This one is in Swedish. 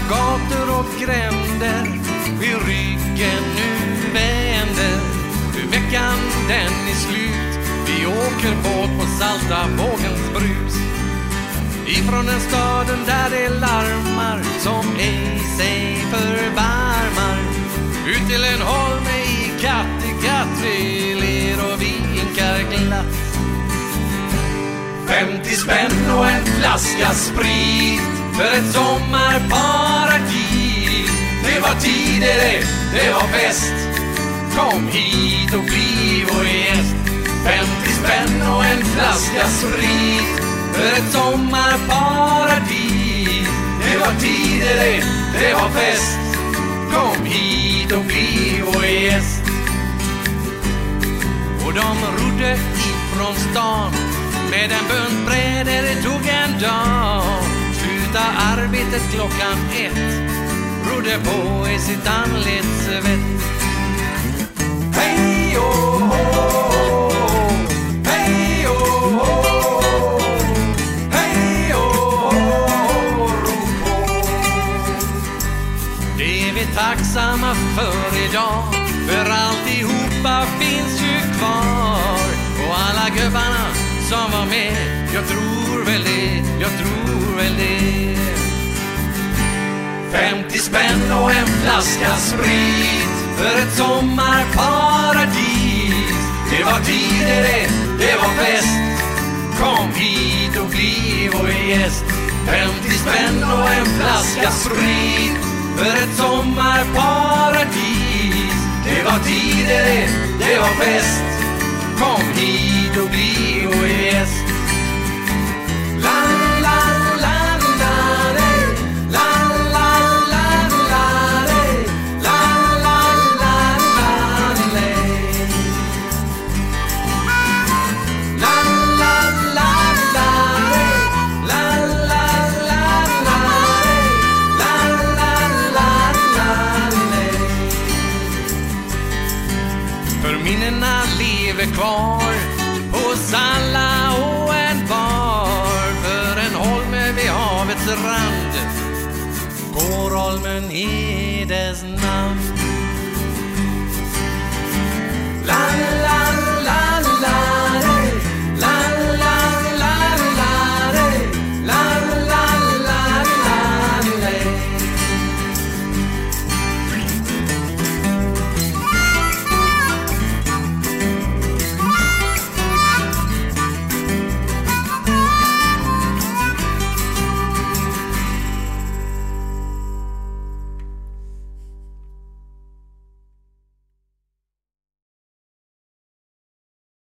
gator och gränder vid ryggen nu vänder. Nu veckan den är slut, vi åker båt på salta vågens brus. Ifrån den staden där det larmar som ej sig förbarmar. Ut till en holme i Kattegatt vi ler och vinkar glatt. 50 spänn och en flaska sprit för ett sommarparadis. Det var tider det, det var fest. Kom hit och bli vår gäst. 50 spänn och en flaska sprit för ett sommarparadis. Det var tider det, det var fest. Kom hit och bli vår gäst. Och de rodde ifrån stan med en bön arbetet klockan ett, rodde på i sitt anlets svett. Hej och hå, hej och hå, hej och hå, ro på. Det är vi tacksamma för idag, för alltihopa finns ju kvar. Och alla gubbarna som var med, jag tror väl det, jag tror väl det. 50 spänn och en flaska sprit för ett sommarparadis. Det var tider det, det var fest. Kom hit och bli vår gäst. 50 spänn och en flaska sprit för ett sommarparadis. Det var tider det, det var fest. Kom hit och bli vår gäst. Lever kvar hos alla och en var För en holme vid havets rand går holmen i dess namn.